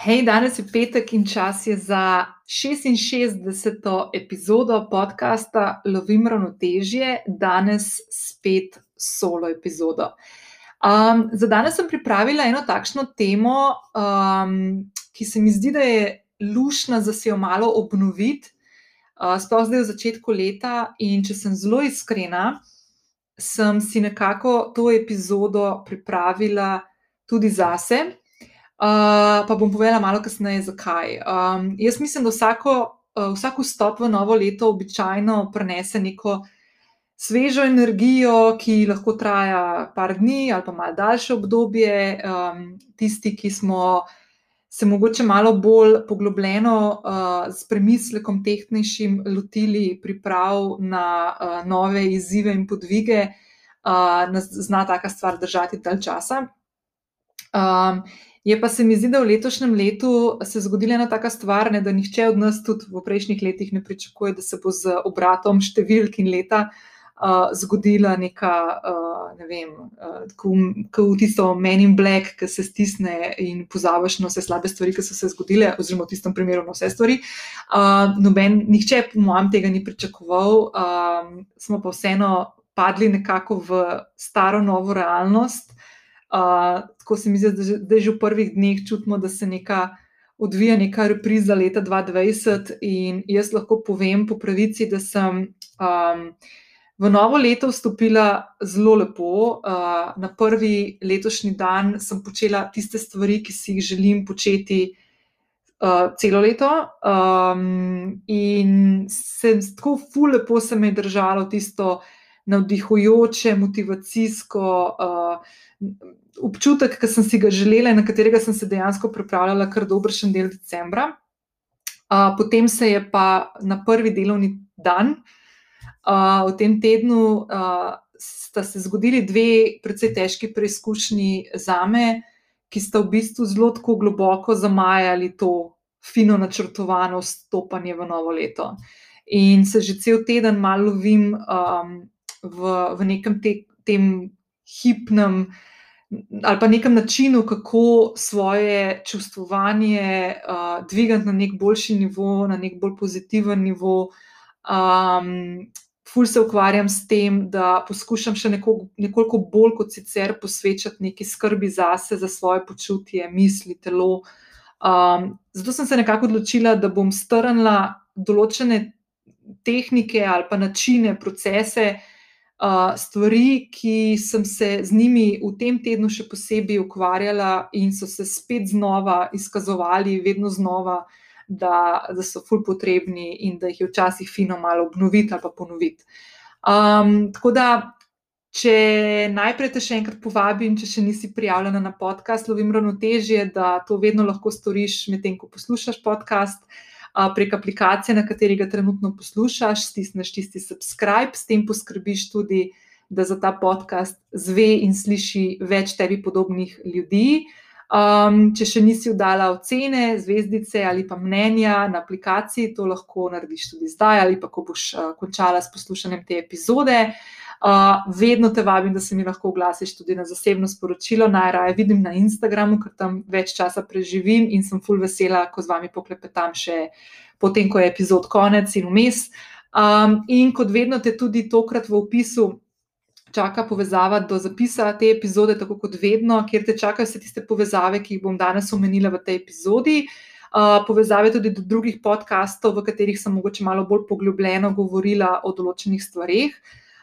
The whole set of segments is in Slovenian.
Hej, danes je petek in čas je za 66. epizodo podcasta Lovim ravnotežje, danes spet solo epizodo. Um, za danes sem pripravila eno takšno temo, um, ki se mi zdi, da je lušna, da se jo malo obnoviti, uh, sploh zdaj v začetku leta. In če sem zelo iskrena, sem si nekako to epizodo pripravila tudi zase. Uh, pa bom povedala malo kasneje, zakaj. Um, jaz mislim, da vsako, uh, vsak vstop v novo leto običajno prenese neko svežo energijo, ki lahko traja par dni ali pa malo daljše obdobje. Um, tisti, ki smo se mogoče malo bolj poglobljeno, uh, s premislekom tehnejšim, lotili priprav na uh, nove izzive in podvige, uh, nas zna taka stvar držati dalj časa. Um, Je pa se mi zdi, da v letošnjem letu se je zgodila ena taka stvar, ne, da nihče od nas tudi v prejšnjih letih ne pričakuje, da se bo z obratom številk in leta uh, zgodila neka, uh, ne vem, kot v tisto Men in Black, ki se stisne in pozabiš na vse slabe stvari, ki so se zgodile, oziroma v tistem primeru na vse stvari. Uh, noben, nihče, po mojem, tega ni pričakoval, uh, smo pa vseeno padli nekako v staro, novo realnost. Uh, tako se mi zdi, da, da že v prvih dneh čutimo, da se neka odvija neka repriza leta 2020. In jaz lahko povem po pravici, da sem um, v novo leto vstopila zelo lepo. Uh, na prvi letošnji dan sem počela tiste stvari, ki si jih želim početi. Uh, celo leto, um, in se tako fulepo se mi je držalo tisto navdihujoče, motivacijsko, uh, občutek, ki sem si ga želela in na katerega sem se dejansko pripravljala kar dobršen del decembra. Uh, potem se je pa na prvi delovni dan uh, v tem tednu uh, sta se zgodili dve precej težki preizkušnji za me, ki sta v bistvu zelo tako globoko zamajali to fino načrtovano stopanje v novo leto. In se že cel teden malo lovim um, v, v nekem te, tem hipnem uh, ali pa nekem načinu, kako svoje čustvovanje uh, dvigati na nek boljši nivo, na nek bolj pozitiven nivo. Um, ful se ukvarjam s tem, da poskušam še neko, nekoliko bolj kot sicer posvečati neki skrbi zase, za svoje počutje, misli, telo. Um, zato sem se nekako odločila, da bom strnila določene tehnike ali pa načine, procese, uh, stvari, ki sem se z njimi v tem tednu še posebej ukvarjala in so se spet znova izkazovali, vedno znova, da, da so ful potrebni in da jih je včasih fino malo obnoviti ali pa ponoviti. Um, tako da, če najprej te še enkrat povabim, če še nisi prijavljena na podcast, lovim ravnotežje, da to vedno lahko storiš, medtem ko poslušaš podcast prek aplikacije, na kateri ga trenutno poslušaš, stisneš tisti subscribe, s tem poskrbiš tudi, da za ta podcast zve in sliši več tebi podobnih ljudi. Um, če še nisi vdala ocene, zvezdice ali pa mnenja na aplikaciji, to lahko narediš tudi zdaj, ali pa ko boš uh, končala s poslušanjem te epizode. Uh, vedno te vabim, da se mi lahko oglasiš tudi na zasebno sporočilo. Najraje vidim na Instagramu, ker tam več časa preživim in sem full vesela, ko z vami poklepetam še potem, ko je epizod konec in vmes. Um, in kot vedno te tudi tokrat v opisu čaka povezava do zapisa te epizode, tako kot vedno, kjer te čakajo vse tiste povezave, ki jih bom danes omenila v tej epizodi. Uh, povezave tudi do drugih podkastov, v katerih sem mogoče malo bolj poglobljeno govorila o določenih stvarih.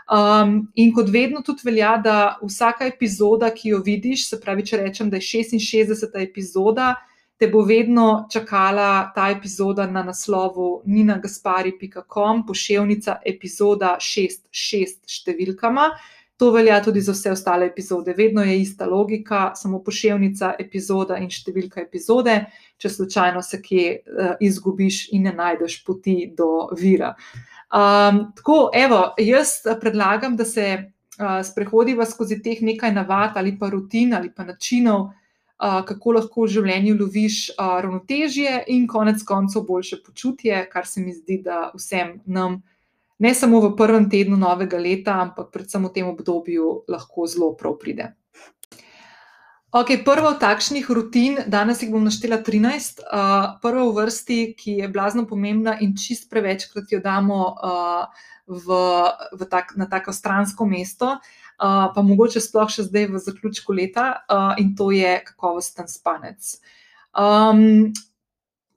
Um, in kot vedno tudi velja, da vsaka epizoda, ki jo vidiš, se pravi, če rečem, da je 66. epizoda, te bo vedno čakala ta epizoda na naslovu ninagaspari.com, pošiljka epizoda 66 številkama. To velja tudi za vse ostale epizode. Vedno je ista logika, samo pošiljka epizoda in številka epizode, če slučajno se kje uh, izgubiš in ne najdeš poti do vira. Uh, Um, tako, evo, jaz predlagam, da se uh, sprehodiva skozi teh nekaj navad ali pa rutin ali pa načinov, uh, kako lahko v življenju loviš uh, ravnotežje in konec koncev boljše počutje, kar se mi zdi, da vsem nam, ne samo v prvem tednu novega leta, ampak predvsem v tem obdobju, lahko zelo prav pride. Okay, prva od takšnih rutin, danes jih bom naštela 13. Uh, prva v vrsti, ki je blazno pomembna in čist prevečkrat jo damo uh, v, v tak, na tako stransko mesto, uh, pa mogoče sploh še zdaj v zaključku leta, uh, in to je kakovosten spanec. Um,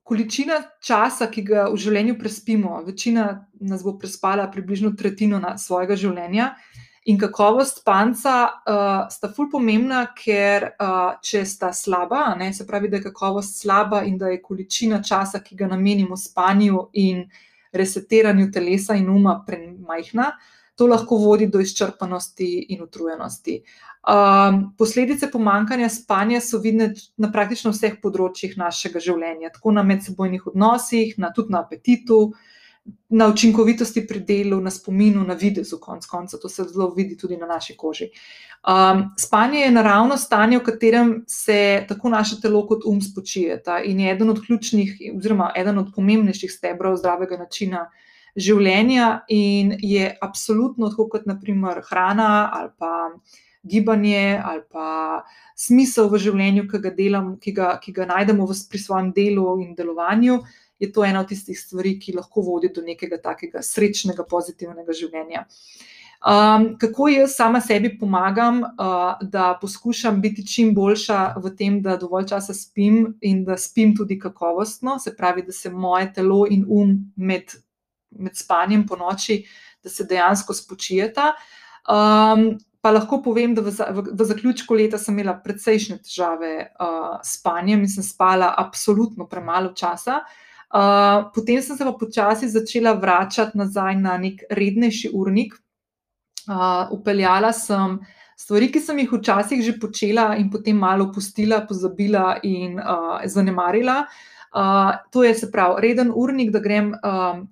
količina časa, ki ga v življenju prespimo, večina nas bo prespala približno tretjino svojega življenja. In kakovost panca uh, sta ful pomembna, ker uh, če sta slaba, ne, se pravi, da je kakovost slaba in da je količina časa, ki ga namenimo spanju in resetiranju telesa in uma, premajhna, to lahko vodi do izčrpanosti in utrujenosti. Um, posledice pomankanja spanja so vidne na praktično vseh področjih našega življenja, tako na medsebojnih odnosih, na, tudi na apetitu, uh, na učinkovitosti pri delu, na spominu, na videzu, konc konca, to se zelo vidi tudi na naši koži. Um, spanje je naravno stanje, v katerem se tako naše telo kot um spočijeta in je eden od ključnih, oziroma eden od pomembnejših stebrov zdravega načina življenja, in je absolutno tako kot naprimer hrana ali pa. Gibanje ali pa smisel v življenju, ki ga, delam, ki ga, ki ga najdemo v, pri svojem delu in delovanju, je to ena od tistih stvari, ki lahko vodi do nekega takega srečnega, pozitivnega življenja. Um, kako jaz sama sebi pomagam, uh, da poskušam biti čim boljša v tem, da dovolj časa spim in da spim tudi kakovostno, se pravi, da se moje telo in um med, med spanjem po noči, da se dejansko spočijeta. Um, pa lahko povem, da v, v, v zaključku leta sem imela precejšnje težave uh, s spanjem in sem spala absolutno premalo časa. Uh, potem sem se pa počasi začela vračati nazaj na nek rednejši urnik. Uh, upeljala sem stvari, ki sem jih včasih že počela, in potem malo opustila, pozabila in uh, zanemarila. Uh, to je, se pravi, reden urnik, da grem um,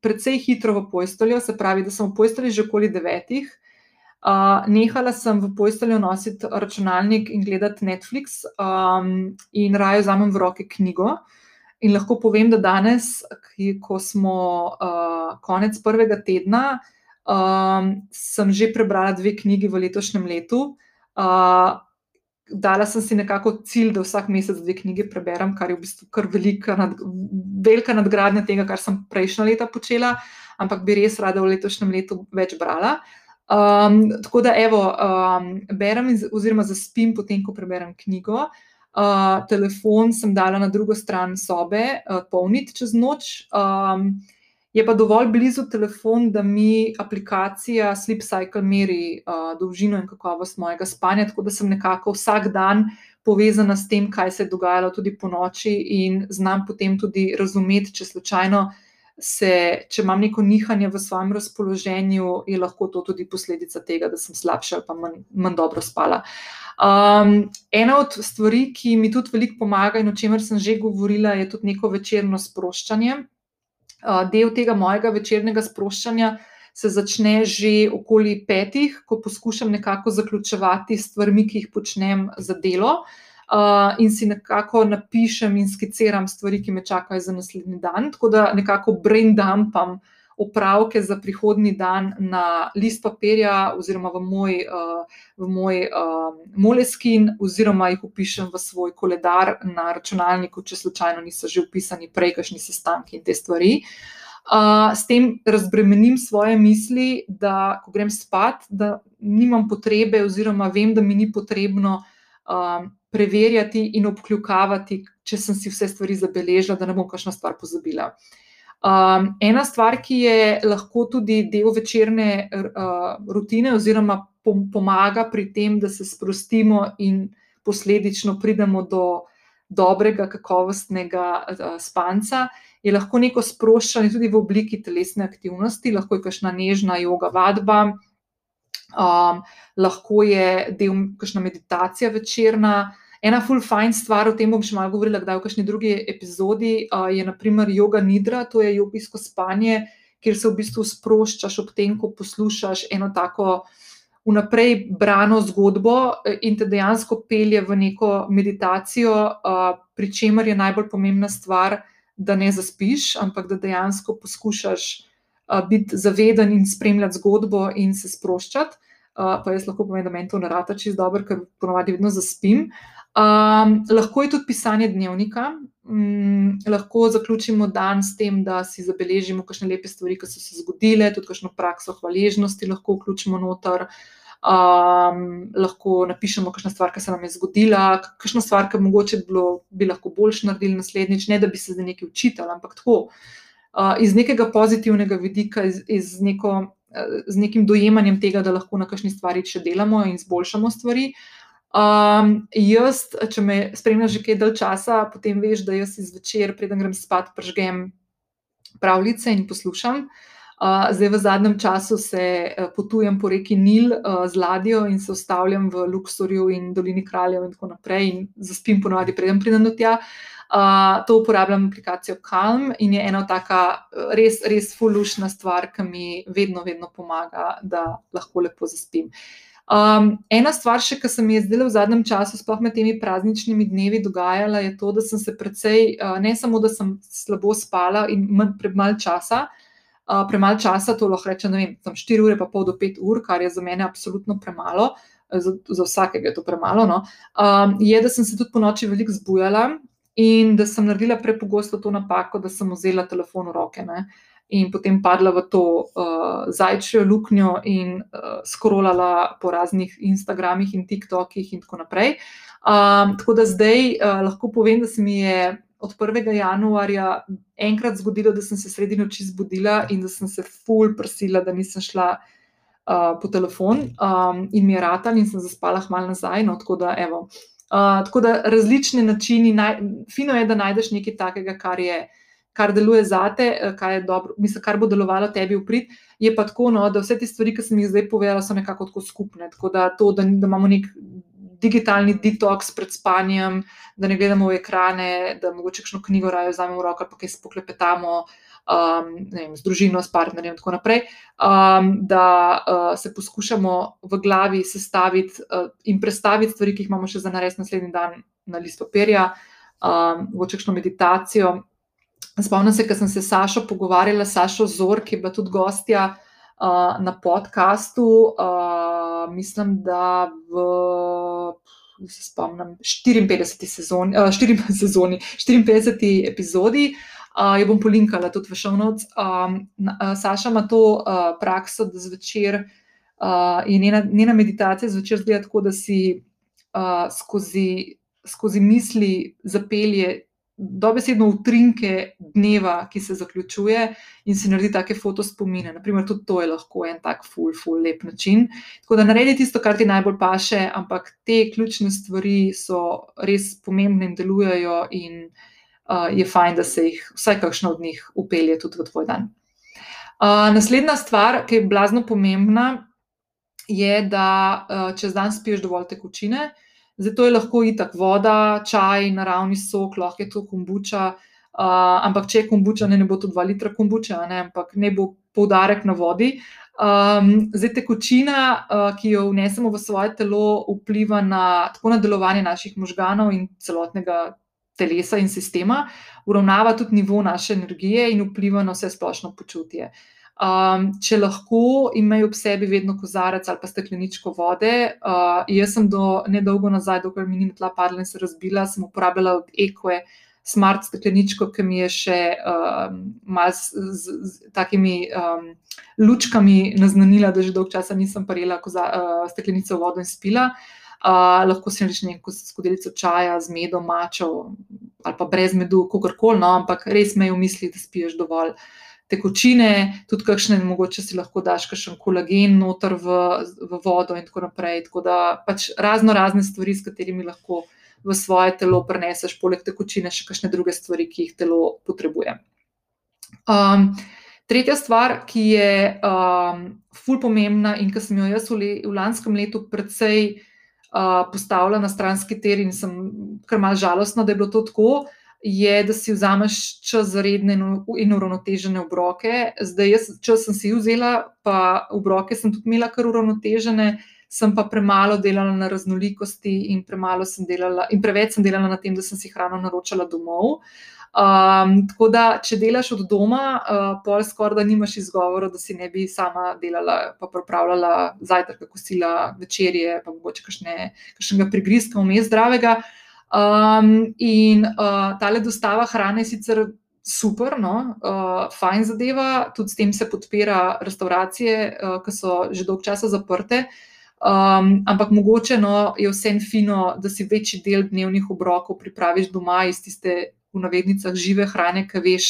precej hitro v posteljo, se pravi, da sem v postelji že okoli devetih. Uh, nehala sem v posteljo nositi računalnik in gledati Netflix, um, in raje vzamem v roke knjigo. In lahko povem, da danes, ko smo uh, konec prvega tedna, um, sem že prebrala dve knjigi v letošnjem letu. Uh, dala sem si nekako cilj, da vsak mesec dve knjigi preberem, kar je v bistvu kar velika, nad, velika nadgradnja tega, kar sem prejšnja leta počela, ampak bi res rada v letošnjem letu več brala. Um, tako da, evo, um, berem, oziroma zaspim, potem ko preberem knjigo. Uh, telefon sem dala na drugo stran sobe, uh, polniti čez noč. Um, je pa dovolj blizu telefon, da mi aplikacija Sleep Cycle meri uh, dolžino in kakovost mojega spanja, tako da sem nekako vsak dan povezana s tem, kaj se je dogajalo tudi po noči, in znam potem tudi razumeti, če slučajno se, če imam neko nihanje v svojem razpoloženju, je lahko to tudi posledica tega, da sem slabša ali pa manj, manj dobro spala. Um, ena od stvari, ki mi tudi veliko pomaga in o čemer sem že govorila, je tudi neko večerno sproščanje. Uh, del tega mojega večernega sproščanja se začne že okoli petih, ko poskušam nekako zaključevati stvari, ki jih počnem za delo. Uh, in si nekako napišem in skiciram stvari, ki me čakajo za naslednji dan, tako da nekako brain dumpam uh, opravke za prihodni dan na list papirja, oziroma v moj, uh, moj uh, moleskin, oziroma jih upišem v svoj koledar na računalniku, če slučajno niso že upisani prejkašni sestanki in te stvari. Uh, s tem razbremenim svoje misli, da ko grem spat, da nimam potrebe, oziroma vem, da mi ni potrebno uh, preverjati in obkljukavati, če sem si vse stvari zabeležila, da ne bom kakšno stvar pozabila. Um, ena stvar, ki je lahko tudi del večerne uh, rutine, oziroma pom pomaga pri tem, da se sprostimo in posledično pridemo do dobrega, kakovostnega uh, spanca, je lahko neko sproščanje tudi v obliki telesne aktivnosti, lahko je kakšna nežna yoga vadba, um, lahko je del kakšna meditacija večerna. Ena full fine stvar, o tem bom še malo govorila, kdaj v kakšni drugi epizodi, uh, je naprimer yoga nidra, to je jogijsko spanje, kjer se v bistvu sproščaš ob tem, ko poslušaš eno tako vnaprej brano zgodbo e, in te dejansko pelje v neko meditacijo, uh, pri čemer je najbolj pomembna stvar, da ne zaspiš, ampak da dejansko poskušaš biti zaveden in spremljati zgodbo in se sproščati. Uh, pa jaz lahko povem, da meni to ne rata čist dobro, ker ponovadi vedno zaspim. Um, lahko je tudi pisanje dnevnika. Um, lahko zaključimo dan s tem, da si zabeležimo kakšne lepe stvari, ki so se zgodile, tudi kakšno prakso hvaležnosti lahko vključimo noter. Um, lahko napišemo, kakšna stvar, ki se nam je zgodila, kakšna stvar, ki mogoče bilo, bi lahko boljš naredili naslednjič, ne da bi se zdaj nekaj učitali, ampak tako, uh, iz nekega pozitivnega vidika, iz, iz neko, z nekim dojemanjem tega, da lahko na kakšni stvari še delamo in izboljšamo stvari. Um, jaz, če me spremljaš že kaj dalj časa, potem veš, da jaz izvečer, preden grem spat, pržgem pravljice in poslušam. Uh, zdaj, v zadnjem času se uh, potujem po reki Nil uh, z ladjo in se ustavljam v Luksorju in Dolini Kraljev in tako naprej in zaspim ponovadi, preden pridem do tja. Uh, to uporabljam aplikacijo Calm in je ena taka res, res fulušna stvar, ki mi vedno, vedno pomaga, da lahko lepo zaspim. Uh, Um, ena stvar, še, ki se mi je zdela v zadnjem času, sploh med temi prazničnimi dnevi, dogajala, je to, da sem se precej, uh, ne samo da sem slabo spala in premalo časa, uh, premalo časa, to lahko rečem, ne vem, tam 4 ure, pa pol do 5 ur, kar je za mene absolutno premalo, za, za vsakega je to premalo. No? Um, je, da sem se tudi po noči veliko zbujala in da sem naredila prepogosto to napako, da sem vzela telefon v roke. Ne? in potem padla v to uh, zajčjo luknjo in uh, skrolala po raznih Instagramih in TikTokih in tako naprej. Um, tako da zdaj uh, lahko povem, da se mi je od 1. januarja enkrat zgodilo, da sem se sredi noči zbudila in da sem se full prsila, da nisem šla. Uh, po telefon um, in mi je ratan, in sem zaspala malo nazaj. No, tako, da, evo, uh, tako da različne načine, naj, fino je, da najdeš nekaj takega, kar je uh, kar deluje zate, eh, kaj, dobro, mislim, kar bo delovalo tebi v prid. Je pa tako, no, da vse te stvari, ki sem jih zdaj povedala, so nekako tako skupne. Tako da to, da, da imamo nek digitalni detoks pred spanjem, da ne gledamo v ekrane, da mogoče kakšno knjigo raje vzamemo v roke, pa kaj spoklepetamo. Um, vem, z družino, s partnerjem, in tako naprej, um, da uh, se poskušamo v glavi sestaviti uh, in predstaviti stvari, ki jih imamo še za narediti naslednji dan na list papirja, um, v čekšno meditacijo, Spomnim se, ker sem se s Sašo pogovarjala, Sašo Zor, ki je bila tudi gostja uh, na podkastu. Uh, mislim, da v se spomnim, 54. Sezoni, uh, 4 sezoni, 54. epizodi. Uh, jo bom polinkala tudi v Šovnoc. Um, uh, Saša ima to uh, prakso, da zvečer uh, je njena, njena meditacija zvečer zgleda tako, da si uh, skozi, skozi misli zapelje dobesedno utrinke dneva, ki se zaključuje in si naredi take fotospomine. Naprimer, tudi to je lahko en tak ful, ful, lep način. Tako da naredi tisto, kar ti najbolj paše, ampak te ključne stvari so res pomembne in delujejo, in uh, je fajn, da se jih vsaj kakšno od njih upelje tudi v tvoj dan. Uh, naslednja stvar, ki je blazno pomembna, je, da uh, čez dan spiješ dovolj tekočine. Zato je lahko itak voda, čaj, naravni sok, lahko je to kombuča. Uh, ampak če je kombuča, ne, ne bo to 2 litra kombuča, ne, ampak ne bo poudarek na vodi. Um, zdaj, tekočina, uh, ki jo vnesemo v svoje telo, vpliva na tako na delovanje naših možganov in celotnega telesa in sistema, uravnava tudi nivo naše energije in vpliva na vse splošno počutje. Um, če lahko imajo ob sebi vedno kozarec ali pa stekleničko vode. Uh, jaz sem do nedolgo nazaj, dokler mi ni tla padla in se razbila, sem uporabljala od Equa smart stekleničko, ki mi je še um, mal z, z, z takimi um, lučkami naznanila, da že dolgo časa nisem parila koza, uh, steklenico vodo in spila. Uh, lahko si reči neko skodelico čaja z medom, mačo ali pa brez medu, kakorkoli, no, ampak res me je v misli, da spiješ dovolj tekočine, tudi kakšne, mogoče si lahko daš kakšen kolagen noter v, v vodo in tako naprej. Tako da pač razno razne stvari, s katerimi lahko v svoje telo preneseš, poleg tekočine, še kakšne druge stvari, ki jih telo potrebuje. Um, tretja stvar, ki je um, ful pomembna in ki sem jo jaz v, le, v lanskem letu predvsej uh, postavila na stranski ter in sem kar mal žalostna, da je bilo to tako je, da si vzameš čas za redne in uravnotežene obroke. Zdaj, jaz čas sem si vzela, pa obroke sem tudi imela kar uravnotežene, sem pa premalo delala na raznolikosti in, delala, in preveč sem delala na tem, da sem si hrano naročala domov. Um, tako da, če delaš od doma, uh, pol skoraj da nimaš izgovora, da si ne bi sama delala, pa pripravljala zajtrk, kosila, večerje, pa mogoče kakšnega prigrizka vmes zdravega. Um, in uh, ta dostava hrane je sicer super, no, uh, fajn zadeva, tudi s tem se podpira restauracije, uh, ki so že dolg časa zaprte. Um, ampak mogoče no, je vseeno fino, da si večji del dnevnih obrokov pripraviš doma iz tiste, v navednicah, žive hrane, ki veš,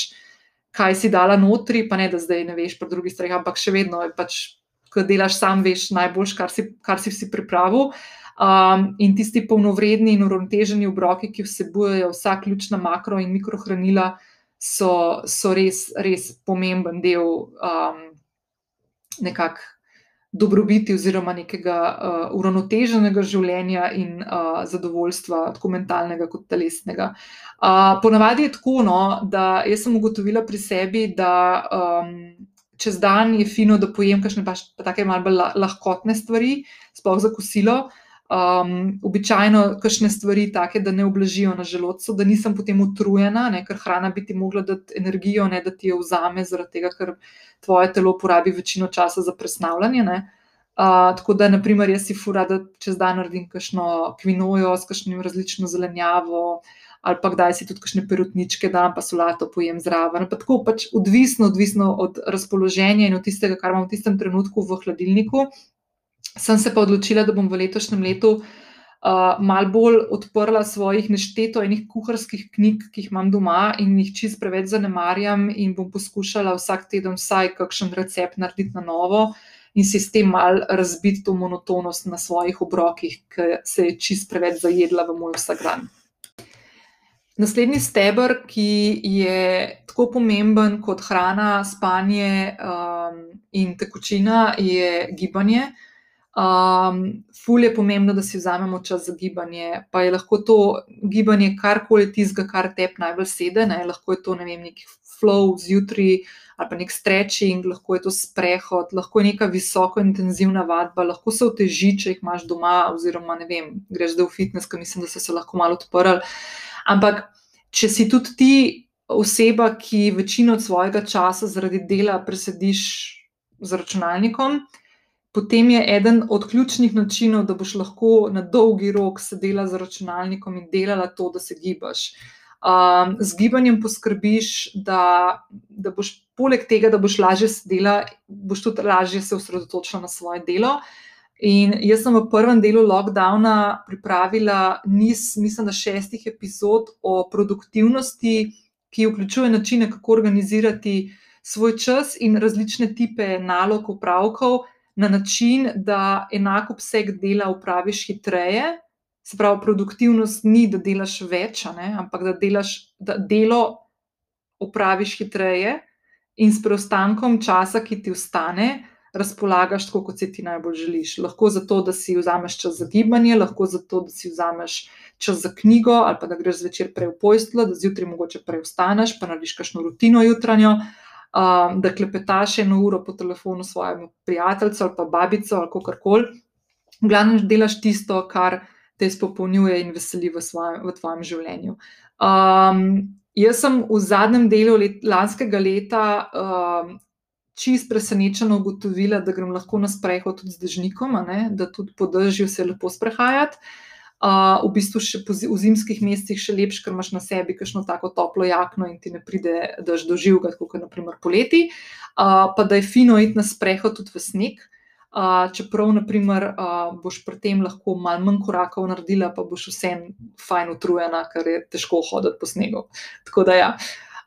kaj si dala notri, pa ne da zdaj ne veš, pa drugi strani, ampak še vedno je pač, ko delaš sam, veš najboljš, kar si, kar si si pripravil. Um, in tisti polnovredni in uravnoteženi obroki, ki vsebujejo vsa ključna makro in mikrohranila, so, so res, res pomemben del um, nekakšnega dobrobiti oziroma nekega uh, uravnoteženega življenja in uh, zadovoljstva, tako mentalnega kot telesnega. Uh, ponavadi je tako, no, da jaz sem ugotovila pri sebi, da um, čez dan je fino, da pojem kakšne pa tako malce lahkotne stvari, sploh za kosilo. Um, običajno kakšne stvari take, da ne oblažijo na želodcu, da nisem potem utrujena, ne, ker hrana bi ti mogla dati energijo, ne da ti jo vzame, zaradi tega, ker tvoje telo porabi večino časa za presnavljanje. Uh, tako da, naprimer, jaz si fura, da čez dan naredim kakšno kvinojo s kakšnim različno zelenjavo, ali pa kdaj si tudi kakšne perutničke dam, pa solato pojem zraven. Pa tako pač odvisno, odvisno od razpoloženja in od tistega, kar imam v tistem trenutku v hladilniku. Sem se pa odločila, da bom v letošnjem letu uh, malo bolj odprla svojih nešteto enih kuharskih knjig, ki jih imam doma in jih čist preveč zanemarjam, in bom poskušala vsak teden vsaj kakšen recept narediti na novo in si s tem mal razbiti to monotonost na svojih obrokih, ki se je čist preveč zajedla v moj vsakdan. Naslednji stebr, ki je tako pomemben kot hrana, spanje um, in tekočina, je gibanje. Um, ful je pomembno, da si vzamemo čas za gibanje, pa je lahko to gibanje karkoli tizga, kar te najbolj sede. Ne? Lahko je to ne vem, neki flow zjutraj ali pa nek stretching, lahko je to sprehod, lahko je neka visoko intenzivna vadba, lahko se oteži, če jih imaš doma, oziroma ne vem, greš zdaj v fitness, ki mislim, da so se lahko malo odprli. Ampak, če si tudi ti oseba, ki večino svojega časa zaradi dela presediš z računalnikom, potem je eden od ključnih načinov, da boš lahko na dolgi rok sedela za računalnikom in delala to, da se gibaš. Um, z gibanjem poskrbiš, da, da boš poleg tega, da boš lažje sedela, boš tudi lažje se osredotočila na svoje delo. In jaz sem v prvem delu lockdowna pripravila niz, mislim, da šestih epizod o produktivnosti, ki vključuje načine, kako organizirati svoj čas in različne type nalog, upravkov, na način, da enak obseg dela upraviš hitreje. Se pravi, produktivnost ni, da delaš več, ampak da, delaš, da delo opraviš hitreje in s preostankom časa, ki ti ostane, razpolagaš tako, kot se ti najbolj želiš. Lahko zato, da si vzameš čas za gibanje, lahko zato, da si vzameš čas za knjigo, ali pa da greš zvečer prej v pojstvo, da zjutraj mogoče prej vstaneš, pa narediš kakšno rutino jutranjo um, da klepetaš eno uro po telefonu s svojim prijateljem ali pa babico ali kar koli. V glavnem, delaš tisto, kar te izpopolnjuje in veseli v, svojem, v tvojem življenju. Um, jaz sem v zadnjem delu let, lanskega leta um, čist presenečeno ugotovila, da grem lahko na sprehod tudi z dežnikom, da tudi po dežju se lepo sprehajati uh, v bistvu še po, v zimskih mesecih še lepše, ker imaš na sebi kakšno tako toplo jakno in ti ne pride daž doživga, kot je naprimer poleti. Uh, pa da je fino iti na sprehod tudi v sneg. Uh, čeprav, naprimer, uh, boš pri tem lahko malo manj korakov naredila, pa boš vseeno fajn utrujena, ker je težko hoditi po snegu. Tako da, ja.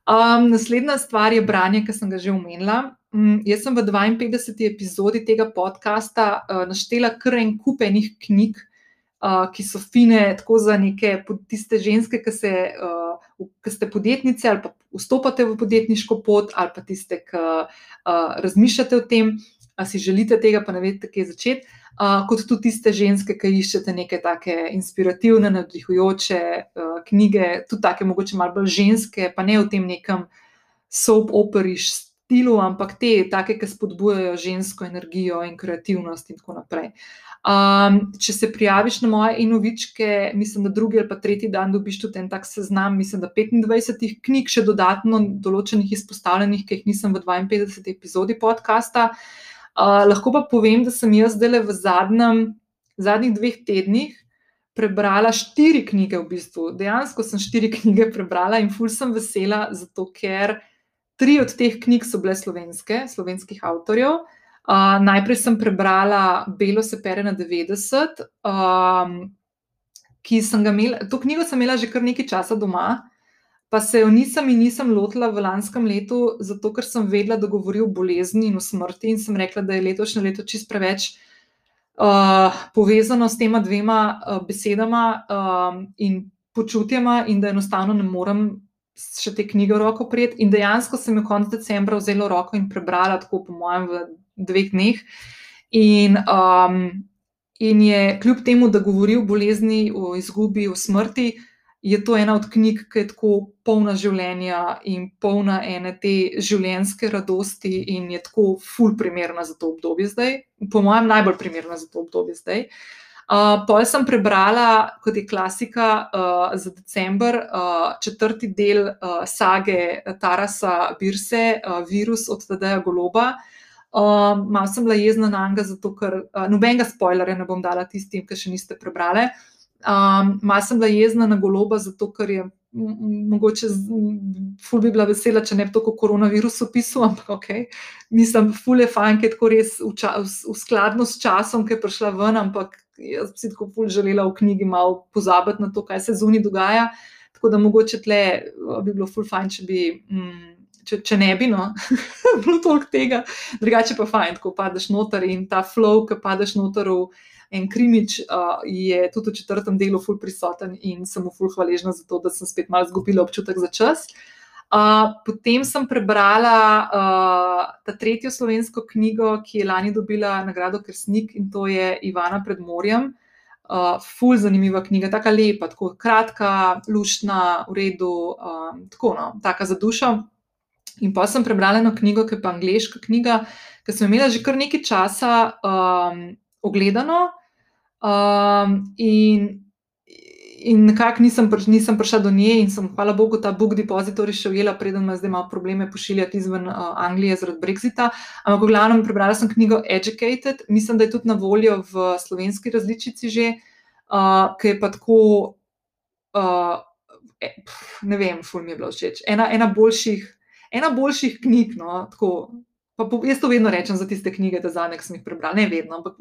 Um, naslednja stvar je branje, ki sem ga že omenila. Um, jaz sem v 52. epizodi tega podcasta uh, naštela kar en kup enih knjig, uh, ki so fine, tako za neke tiste ženske, ki, se, uh, ki ste podjetnice ali pa vstopate v podjetniško pot, ali pa tiste, ki uh, razmišljate o tem, ali si želite tega, pa ne veste, kje začeti. Uh, kot tudi tiste ženske, ki iščete neke take inspirativne, navdihujoče uh, knjige, tudi take, mogoče malo bolj ženske, pa ne v tem nekem soap operiš stilu, ampak te, take, ki spodbujajo žensko energijo in kreativnost in tako naprej. Um, če se prijaviš na moje inovičke, mislim, da drugi ali pa tretji dan dobiš tudi en tak seznam, mislim, da 25 knjig, še dodatno določenih izpostavljenih, ki jih nisem v 52 epizodi podcasta. Uh, lahko pa povem, da sem jaz zdaj v zadnjem, zadnjih dveh tednih prebrala štiri knjige, v bistvu. Dejansko sem štiri knjige prebrala in ful sem vesela, zato ker tri od teh knjig so bile slovenske, slovenskih avtorjev. Uh, najprej sem prebrala Belo se pere na 90, um, ki sem ga imela, to knjigo sem imela že kar nekaj časa doma, pa se jo nisem in nisem lotila v lanskem letu, zato ker sem vedela, da govori o bolezni in o smrti, in sem rekla, da je letošnje leto čist preveč uh, povezano s tema dvema uh, besedama um, in počutjema, in da enostavno ne morem še te knjige v roko prijeti. In dejansko sem jo konec decembra vzela v roko in prebrala, tako po mojem, v dveh dneh. In, um, in je kljub temu, da govori o bolezni, o izgubi, o smrti, je to ena od knjig, ki je tako polna življenja in polna ene te življenjske radosti, in je tako ful primerna za to obdobje zdaj, po mojem, najbolj primerna za to obdobje zdaj. Uh, Pol sem prebrala, kot je klasika, uh, za decembr, uh, četrti del uh, sage Tarasa Birse, uh, Virus od Tadeja Goloba. Uh, Mal sem bila jezna na njega, zato ker uh, nobenega spoilerja ne bom dala tistim, ki še niste prebrali. Um, Mal sem bila jezna na goloba, zato ker je mogoče, ful bi bila vesela, če ne bi tako koronavirus opisal, ampak ok, mislim, ful je fajn, ker je tako res v, ča, v, v skladno s časom, ki je prišla ven, ampak jaz bi si tako ful želela v knjigi malo pozabiti na to, kaj se zunaj dogaja. Tako da mogoče tle bi bilo ful fajn, če bi. Mm, Če, če ne bi, no, bilo toliko tega, drugače pa fajn, ko padeš noter in ta flow, ki padeš noter v en krimič uh, je tudi v četrtem delu ful prisoten in sem mu ful hvaležna za to, da sem spet malo izgubila občutek za čas. Uh, potem sem prebrala uh, ta tretjo slovensko knjigo, ki je lani dobila nagrado Krsnik in to je Ivana pred morjem. Uh, ful zanimiva knjiga, tako lepa, tako kratka, luštna, v redu, um, tako no, tako za dušo. In pa sem prebrala eno knjigo, ki je pa angliška knjiga, ki sem imela že kar nekaj časa um, ogledano, Um, in in nekako nisem, nisem prišla do nje, in sem, hvala Bogu, ta Book Depository še ujela, preden me zdaj ima probleme pošiljati izven uh, Anglije zaradi Brexita. Ampak, v glavnem, prebrala sem knjigo Educated, mislim, da je tudi na voljo v slovenski različici že, uh, ki je pa tako. Uh, Ne vem, ful mi je bilo všeč. Ena, ena, boljših, ena boljših knjig. No, tako, po, jaz to vedno rečem za tiste knjige, da zadnjič sem jih prebral, ne vedno, ampak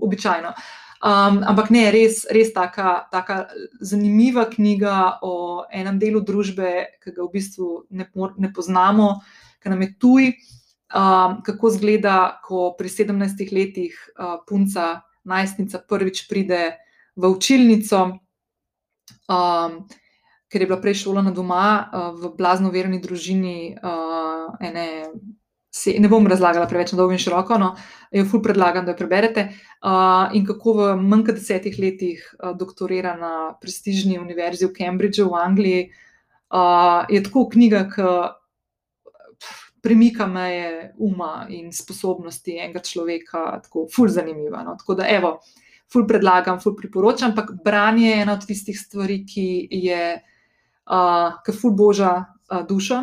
običajno. Um, ampak ne, res, res taka, taka zanimiva knjiga o enem delu družbe, ki ga v bistvu ne, ne poznamo, ki nam je tuj, um, kako zgleda, ko pri 17 letih uh, punca, najstnica, prvič pride v učilnico, um, ker je bila prej šolana doma uh, v blazno verni družini uh, ene se, ne bom razlagala preveč na dolgo in široko, no, jo ful predlagam, da jo preberete. Uh, in kako v manj kot desetih letih uh, doktorira na prestižni univerzi v Cambridgeu v Angliji, uh, je tako knjiga, ki premika meje uma in sposobnosti enega človeka, tako ful zanimiva. No. Tako da, evo, ful predlagam, ful priporočam, ampak branje je ena od tistih stvari, ki je, uh, ki ful boža uh, dušo.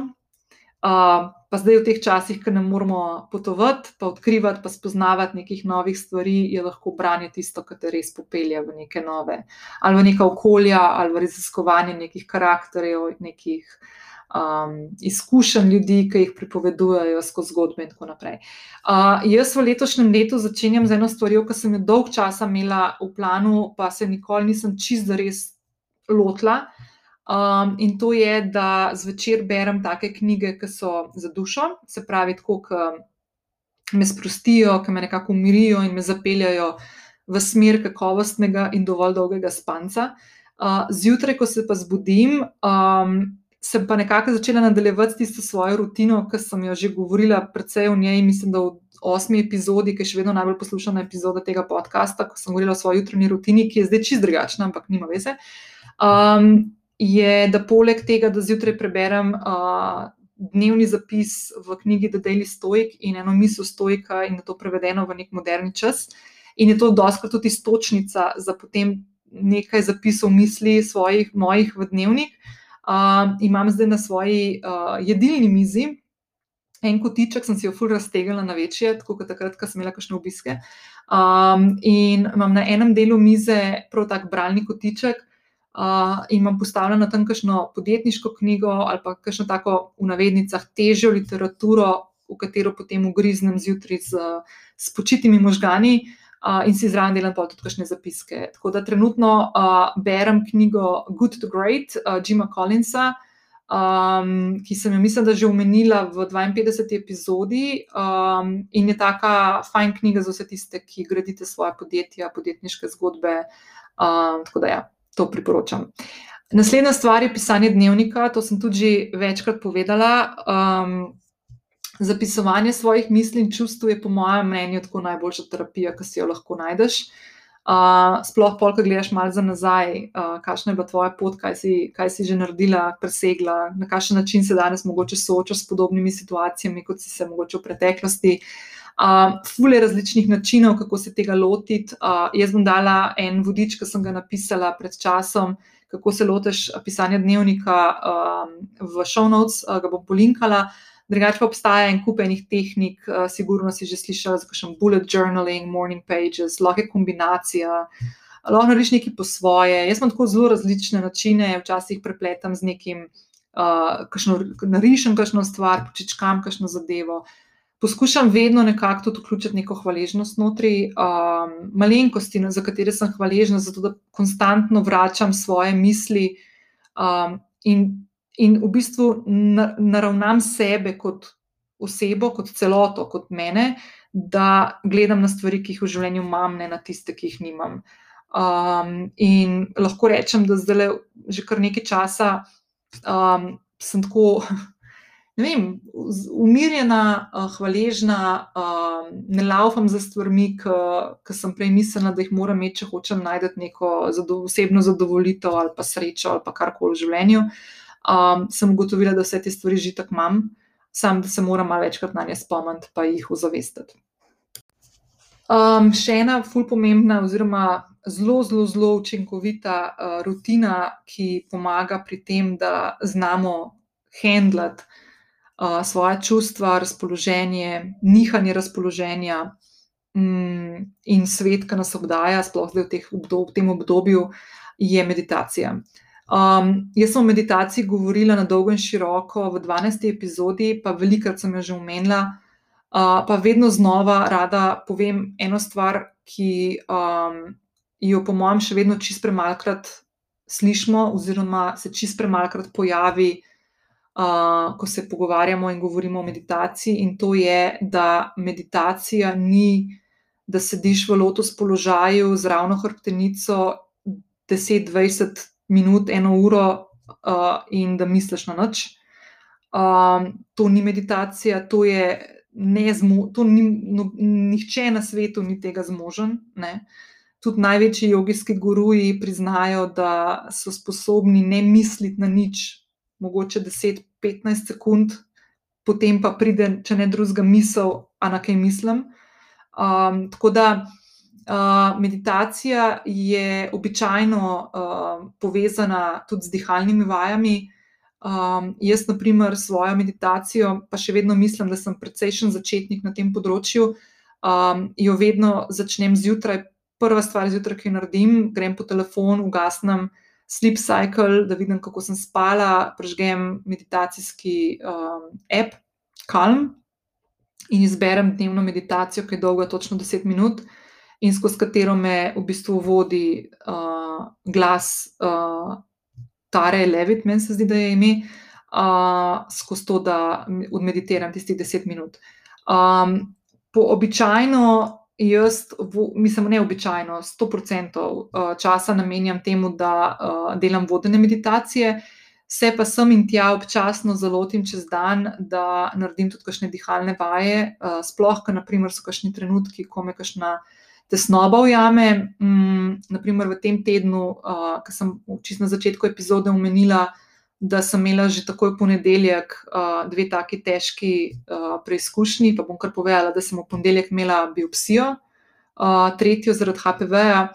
Uh, pa zdaj v teh časih, ko ne moramo potovati, pa odkrivati, pa spoznavati nekih novih stvari, je lahko branje tisto, kar te res popelje v neke nove, ali v neka okolja, ali v raziskovanje nekih karakterjev, nekih um, izkušenj ljudi, ki jih pripovedujejo skozi zgodbe in tako naprej. Uh, jaz v letošnjem letu začenjam z eno stvarjo, ki sem jo dolg časa imela v planu, pa se nikoli nisem čist zares lotila. Um, in to je, da zvečer berem take knjige, ki so za dušo, se pravi, tako, ki me sprostijo, ki me nekako umirijo in me zapeljajo v smer kakovostnega in dovolj dolgega spanca. Uh, zjutraj, ko se pa zbudim, um, sem pa nekako začela nadaljevati tisto svojo rutino, ki sem jo že govorila, predvsej v njej, mislim, da v osmi epizodi, ki je še vedno najbolj poslušana epizoda tega podcasta, ko sem govorila o svoji jutranji rutini, ki je zdaj čist drugačna, ampak nima veze. Um, je, da poleg tega, da zjutraj preberem uh, dnevni zapis v knjigi The Daily Stoic in eno misel Stoika, in je to prevedeno v nek moderni čas, in je to doskrat tudi istočnica za potem nekaj zapisov misli svojih, mojih v dnevnik. Uh, imam zdaj na svoji uh, jedilni mizi en kotiček, sem si jo ful raztegnila na večje, tako kot takrat, ko sem imela kakšne obiske. Um, in imam na enem delu mize prav tak bralni kotiček. Uh, in imam postavljeno tam kakšno podjetniško knjigo ali pa kakšno tako v navednicah težjo literaturo, v katero potem ugriznem zjutraj z, z počitimi možgani uh, in si zraven delam tudi kakšne zapiske. Tako da trenutno uh, berem knjigo Good to Great, uh, Jima Collinsa um, ki sem jo, mislim, da že omenila v 52. epizodi. Um, in je taka fajn knjiga za vse tiste, ki gradite svoje podjetja, podjetniške zgodbe. Um, tako da, ja, to priporočam. Naslednja stvar je pisanje dnevnika, to sem tudi že večkrat povedala. Um, zapisovanje svojih misli in čustv je, po mojem mnenju, tako najboljša terapija, ki si jo lahko najdeš. Uh, sploh, pol, ko gledaš malo za nazaj, uh, kakšna je bila tvoja pot, kaj si, kaj si že naredila, presegla, na kakšen način se danes mogoče soočaš s podobnimi situacijami, kot si se mogoče v preteklosti. Uh, fule različnih načinov, kako se tega lotiti. Uh, jaz bom dala en vodič, ki sem ga napisala pred časom, kako se lotiš pisanja dnevnika um, v show notes, uh, ga bom polinkala. Drugače pa obstaja en kup enih tehnik, uh, sigurno si že slišala za kakšen bullet journaling, morning pages, lahko je kombinacija, lahko narediš nekaj po svoje. Jaz imam tako zelo različne načine, včasih prepletam z nekim, uh, kakšno, narišem kakšno stvar, počičkam kakšno zadevo. Poskušam vedno nekako tudi vključiti neko hvaležnost znotraj um, malenkosti, za katere sem hvaležna, zato da konstantno vračam svoje misli um, in in v bistvu naravnam sebe kot osebo, kot celoto, kot mene, da gledam na stvari, ki jih v življenju imam, ne na tiste, ki jih nimam. Um, in lahko rečem, da zdaj le že kar nekaj časa um, sem tako. Ne vem, umirjena, hvaležna, ne laufam za stvarmi, ki sem prej mislila, da jih moram imeti, če hočem najti neko osebno zadovoljitev ali pa srečo ali pa karkoli v življenju. Um, sem ugotovila, da vse te stvari že tako imam, sam da se moram malo večkrat na nje spomniti, pa jih ozavestiti. Um, še ena fulj pomembna, oziroma zelo, zelo, zelo učinkovita uh, rutina, ki pomaga pri tem, da znamo handlati uh, svoje čustva, razpoloženje, nihanje razpoloženja um, in svet, ki nas obdaja, sploh v, teh, v tem obdobju, je meditacija. Um, jaz sem o meditaciji govorila na dolgo in široko v 12. epizodi, pa velikokrat sem jo že omenila, uh, pa vedno znova rada povem eno stvar, ki um, jo, po mojem, še vedno čist premalkrat slišimo, oziroma se čist premalkrat pojavi, uh, ko se pogovarjamo in govorimo o meditaciji, in to je, da meditacija ni, da sediš v lotus položaju z ravno hrbtenico 10-20 minut, eno uro uh, in da misliš na noč. Um, to ni meditacija, to je nezmožno, no, nihče na svetu ni tega zmožen. Ne? Tudi največji jogijski guruji priznajo, da so sposobni ne misliti na nič, mogoče 10-15 sekund, potem pa pride, če ne drugega, misel, a na kaj mislim. Um, tako da Uh, meditacija je običajno uh, povezana tudi z dihalnimi vajami. Um, jaz, na primer, svojo meditacijo, pa še vedno mislim, da sem precejšen začetnik na tem področju, um, jo vedno začnem zjutraj. Prva stvar zjutraj, ki jo naredim, grem po telefon, ugasnem sleep cycle, da vidim, kako sem spala, prežgem meditacijski um, app, Calm, in izberem dnevno meditacijo, ki je dolga točno 10 minut in skozi katero me v bistvu vodi uh, glas uh, Tare Levit, meni se zdi, da je ime, uh, skozi to, da odmeditiram tistih deset minut. Um, po običajno, jaz, mislim, neobičajno, sto procentov časa namenjam temu, da uh, delam vodene meditacije. Se pa sem in tja občasno zalotim čez dan, da naredim tudi kakšne dihalne vaje, uh, sploh, ker naprimer so kakšni trenutki, ko me kakšna tesnoba ujame. Um, naprimer, v tem tednu, ki sem čisto na začetku epizode omenila, da sem imela že takoj ponedeljek uh, dve taki težki uh, preizkušnji, pa bom kar povedala, da sem v ponedeljek imela biopsijo, uh, tretjo zaradi HPV-ja.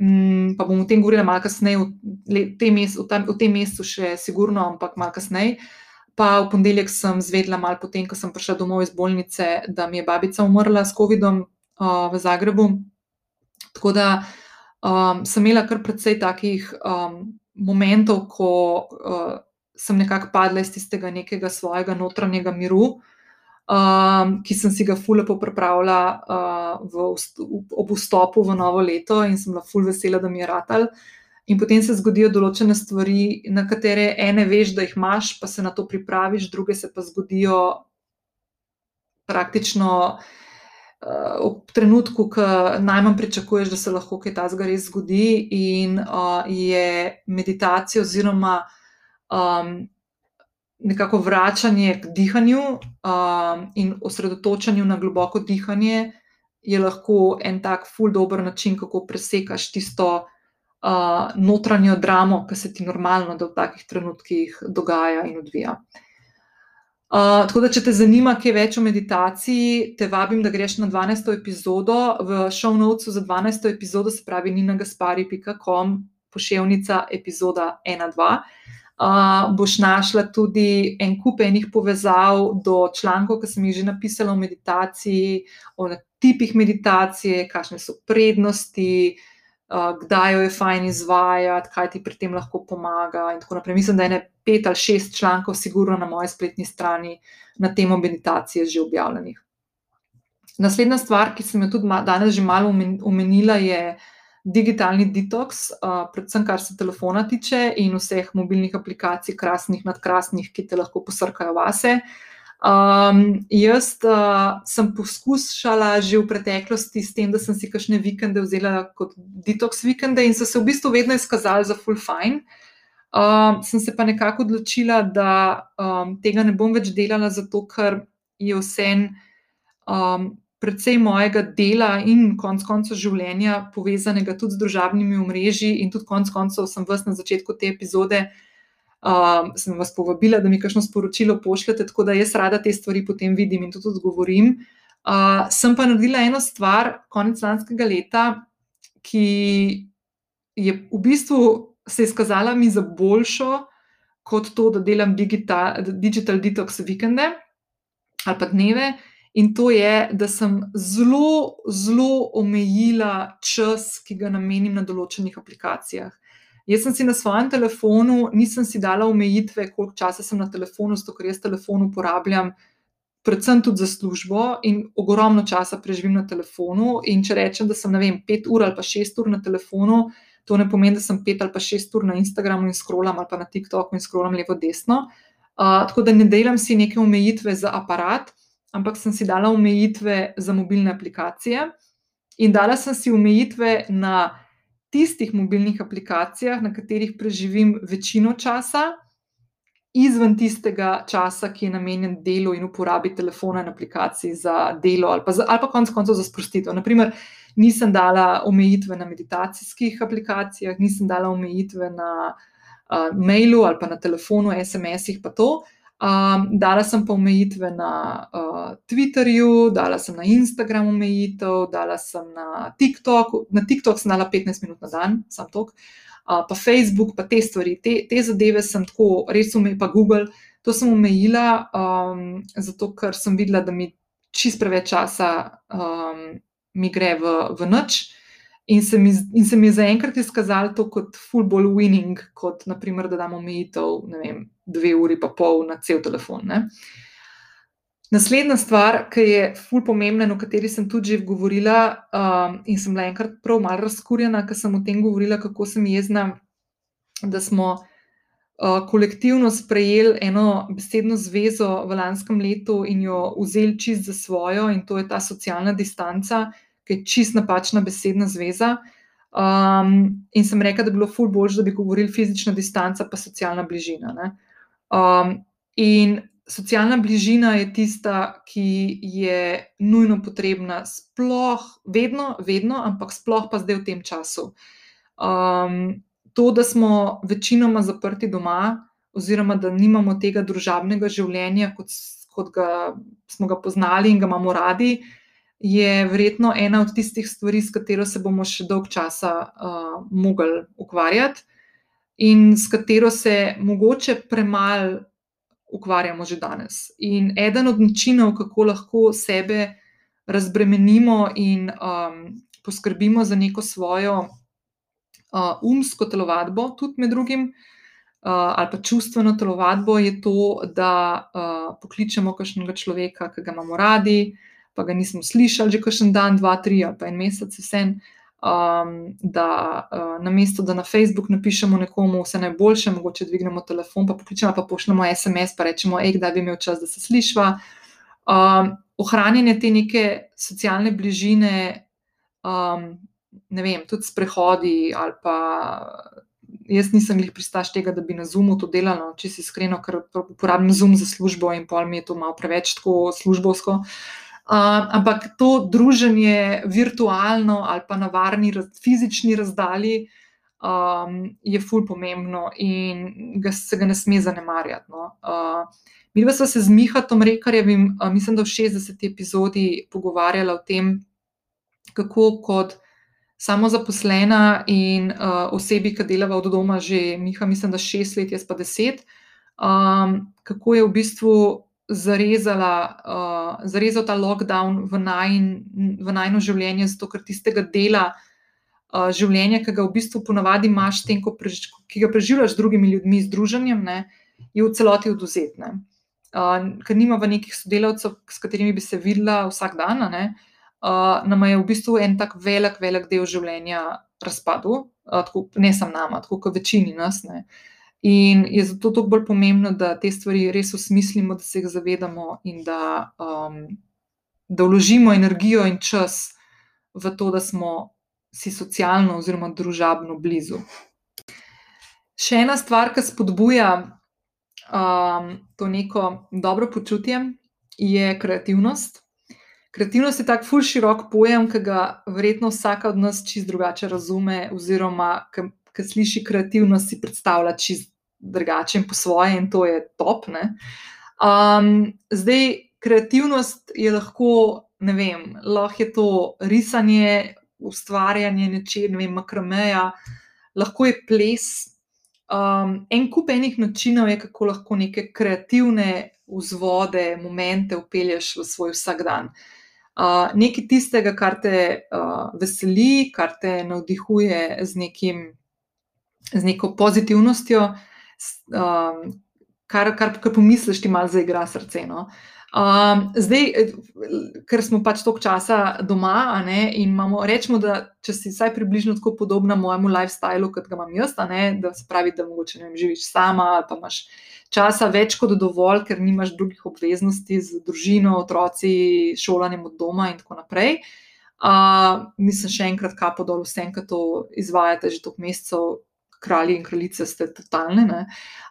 Um, pa bom o tem govorila malo kasneje, v, v tem mesecu še sigurno, ampak malo kasneje. pa v ponedeljek sem zvedla, malo potem, ko sem prišla domov iz bolnice, da mi je babica umrla s COVID-om uh, v Zagrebu. Tako da um, sem imela kar precej takih um, momentov, ko uh, sem nekako padla iz tistega nekega svojega notranjega miru. Um, ki sem si ga fulpo pripravila uh, v, ob vstopu v novo leto, in sem bila fulp vesela, da mi je ratal. In potem se zgodijo določene stvari, na katere ene veš, da jih imaš, pa se na to pripraviš, druge se pa zgodijo praktično uh, v trenutku, ko najmanj pričakuješ, da se lahko kaj takega res zgodi. In uh, je meditacija oziroma um, nekako vračanje k dihanju um, in osredotočanju na globoko dihanje. Je lahko en tak, ful, dober način, kako presekaš tisto, uh, notranjo dramo, ki se ti normalno v takih trenutkih dogaja in odvija. Uh, tako da, če te zanima, kaj več o meditaciji, te vabim, da greš na 12. epizodo. V show notesu za 12. epizodo, se pravi ninagaspari.com, pošiljka epizoda 1-2. Uh, boš našla tudi en kup enih povezav do člankov, ki sem jih že napisala o meditaciji, o tipih meditacije, kakšne so prednosti, uh, uh, kdaj jo je fajn izvajati, kaj ti pri tem lahko pomaga. Mislim, da je ne pet ali šest člankov, sigurno na moji spletni strani, na temo meditacije že objavljenih. Naslednja stvar, ki sem jo tudi danes že malo omenila, je digitalni detoks, predvsem kar se telefona tiče in vseh mobilnih aplikacij, krasnih, nadkrasnih, ki te lahko posrkajo vase. Um, jaz uh, sem poskušala že v preteklosti s tem, da sem si kakšne vikende vzela kot detox vikende in so se v bistvu vedno izkazali za full fine. Um, sem se pa nekako odločila, da um, tega ne bom več delala, zato ker je vse um, predvsej mojega dela in konec koncev življenja povezanega tudi z družabnimi omrežji in tudi konec koncev sem vas na začetku te epizode um, sem vas povabila, da mi kakšno sporočilo pošljete, tako da jaz rada te stvari potem vidim in tudi odgovorim. Uh, sem pa naredila eno stvar konec lanskega leta, ki je v bistvu se izkazala mi za boljšo, kot to, da delam digital, digital detox vikende ali pa dneve. In to je, da sem zelo, zelo omejila čas, ki ga namenim na določenih aplikacijah. Jaz sem si na svojem telefonu, nisem si dala omejitve, koliko časa sem na telefonu, zato ker jaz telefon uporabljam predvsem tudi za službo in ogromno časa preživim na telefonu. In če rečem, da sem vem, pet ur ali pa šest ur na telefonu, to ne pomeni, da sem pet ali pa šest ur na Instagramu in scrollam ali pa na TikToku in scrollam levo-desno. Uh, tako da ne delam si neke omejitve za aparat, ampak sem si dala omejitve za mobilne aplikacije in dala sem si omejitve na tistih mobilnih aplikacijah, na katerih preživim večino časa, izven tistega časa, ki je namenjen delu in uporabi telefona in aplikacij za delo, ali pa, za, ali pa konec koncev za sprostitev. Naprimer, nisem dala omejitve na meditacijskih aplikacijah, nisem dala omejitve na uh, mailu ali pa na telefonu, SMS-ih, pa to. Um, dala sem pa omejitve na uh, Twitterju, dala sem na Instagramu omejitev, dala sem na TikToku. Na TikTok sem dala 15 minut na dan, sam tok, uh, pa Facebook, pa te stvari, te, te zadeve sem tako res umela, pa Google. To sem omejila, um, zato ker sem videla, da mi čist preveč časa um, mi gre v, v noč. In se, mi, in se mi je zaenkrat izkazalo to kot football winning, kot naprimer, da damo omejitev, ne vem, dve uri pa pol na cel telefon. Ne? Naslednja stvar, ki je ful pomembna, o kateri sem tudi že govorila, um, in sem bila enkrat prav malo razkurjena, ker sem o tem govorila, kako sem jezna, da smo kolektivno sprejeli eno besedno zvezo v lanskem letu in jo vzeli čist za svojo, in to je ta socialna distanca ki je čist napačna besedna zveza. Um, in sem rekla, da bi bilo ful bolj, da bi govorili fizična distanca, pa socialna bližina. Um, in socialna bližina je tista, ki je nujno potrebna, sploh, vedno, vedno, ampak sploh pa zdaj v tem času. Um, to, da smo večinoma zaprti doma, oziroma da nimamo tega družabnega življenja, kot, kot ga smo ga poznali in ga imamo radi, je verjetno ena od tistih stvari, s katero se bomo še dolg časa uh, mogli ukvarjati in s katero se mogoče premalo ukvarjamo že danes. In eden od načinov, kako lahko sebe razbremenimo in um, poskrbimo za neko svojo uh, umsko telovadbo, tudi med drugim, uh, ali pa čustveno telovadbo, je to, da uh, pokličemo kakšnega človeka, ki ga imamo radi, pa ga nismo slišali že kakšen dan, dva, tri ali pa en mesec, vse. Um, da uh, na mesto, da na Facebook napišemo nekomu vse najboljše, mogoče dvignemo telefon, pa pokličemo, pa pošljemo SMS, pa rečemo, hej, kdaj bi imel čas, da se slišva. Um, ohranjanje te neke socialne bližine, um, ne vem, tudi sprehodi ali pa. Jaz nisem jih pristaš tega, da bi na Zoomu to delala, no, če si iskreno, ker uporabljam Zoom za službo in pol mi je to malo preveč tako službovsko. Uh, ampak to druženje virtualno ali pa na varni fizični razdalji um, je fulj pomembno in ga, se ga ne sme zanemarjati. No. Uh, Mi smo se z Mihatom Rekarjevim, mislim, da v 60. epizodi pogovarjali o tem, kako kot samozaposlena in uh, osebi, ki delava od doma že, Miha, mislim, da šest let, jaz pa deset, um, kako je v bistvu zarezala, uh, zarezal ta lockdown v, najn, v najno življenje, zato ker tistega dela uh, življenja, ki ga v bistvu ponavadi imaš, tem, prež, ki ga preživljaš z drugimi ljudmi, z druženjem, ne, je v celoti oduzetne uh, ker nimamo nekih sodelavcev, s katerimi bi se videla vsak dan, ne, uh, nam je v bistvu en tak velik, velik del življenja razpadel, uh, tako, ne samo nama, tako kot večini nas. Ne. In je zato toliko bolj pomembno, da te stvari res osmislimo, da se jih zavedamo in da, um, da vložimo energijo in čas v to, da smo si socialno oziroma družabno blizu. Še ena stvar, ki spodbuja um, to neko dobro počutje, je kreativnost. Kreativnost je tako ful širok pojem, ki ga verjetno vsaka od nas čist drugače razume, oziroma ki sliši kreativnost, si predstavlja čist drugače in po svoje, in to je top. Um, zdaj, kreativnost je lahko, ne vem, lahko je to risanje, ustvarjanje nečesa, ne vem, makrameja, lahko je ples, Um, en kup enih načinov je, kako lahko neke kreativne vzvode, momente upelješ v svoj vsakdan. Uh, nekaj tistega, kar te uh, veseli, kar te navdihuje z, nekim, z neko pozitivnostjo, um, kar, kar, kar pomisliš, ti malo zaigra srce. No? Um, zdaj, eh, ker smo pač toliko časa doma, ne, in imamo, rečemo, da če si vsaj približno tako podobna mojemu lifestylu, kot ga imam jaz, ne, da se pravi, da mogoče ne vem, živiš sama, pa imaš časa več kot dovolj, ker nimaš drugih obveznosti z družino, otroci, šolanjem od doma in tako naprej. Uh, mislim, še enkrat, kapo dol vsem, ki to izvajate že toliko mesecev, kralji in kraljice ste totalne.